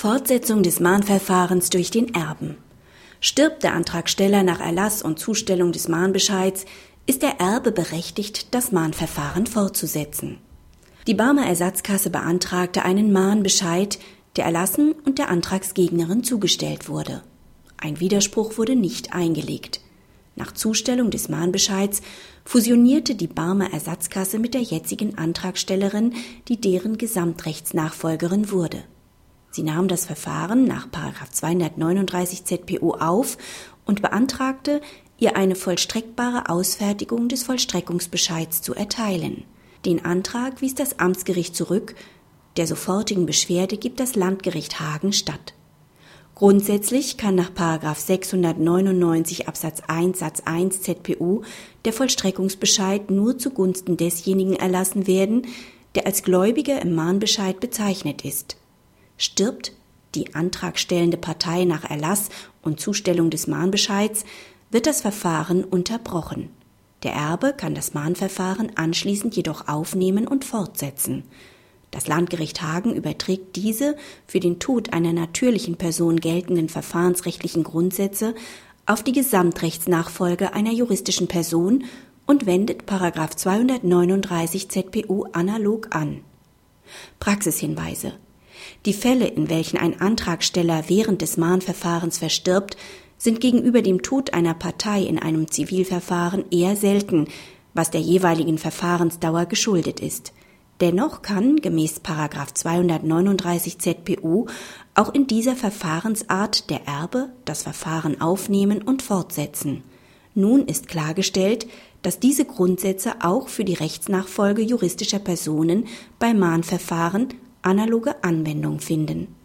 Fortsetzung des Mahnverfahrens durch den Erben. Stirbt der Antragsteller nach Erlass und Zustellung des Mahnbescheids, ist der Erbe berechtigt, das Mahnverfahren fortzusetzen. Die Barmer Ersatzkasse beantragte einen Mahnbescheid, der erlassen und der Antragsgegnerin zugestellt wurde. Ein Widerspruch wurde nicht eingelegt. Nach Zustellung des Mahnbescheids fusionierte die Barmer Ersatzkasse mit der jetzigen Antragstellerin, die deren Gesamtrechtsnachfolgerin wurde. Sie nahm das Verfahren nach 239 ZPO auf und beantragte, ihr eine vollstreckbare Ausfertigung des Vollstreckungsbescheids zu erteilen. Den Antrag wies das Amtsgericht zurück, der sofortigen Beschwerde gibt das Landgericht Hagen statt. Grundsätzlich kann nach 699 Absatz 1 Satz 1 ZPU der Vollstreckungsbescheid nur zugunsten desjenigen erlassen werden, der als Gläubiger im Mahnbescheid bezeichnet ist. Stirbt die antragstellende Partei nach Erlass und Zustellung des Mahnbescheids, wird das Verfahren unterbrochen. Der Erbe kann das Mahnverfahren anschließend jedoch aufnehmen und fortsetzen. Das Landgericht Hagen überträgt diese für den Tod einer natürlichen Person geltenden verfahrensrechtlichen Grundsätze auf die Gesamtrechtsnachfolge einer juristischen Person und wendet 239 ZPU analog an. Praxishinweise die Fälle, in welchen ein Antragsteller während des Mahnverfahrens verstirbt, sind gegenüber dem Tod einer Partei in einem Zivilverfahren eher selten, was der jeweiligen Verfahrensdauer geschuldet ist. Dennoch kann gemäß 239 ZPU auch in dieser Verfahrensart der Erbe das Verfahren aufnehmen und fortsetzen. Nun ist klargestellt, dass diese Grundsätze auch für die Rechtsnachfolge juristischer Personen bei Mahnverfahren analoge Anwendung finden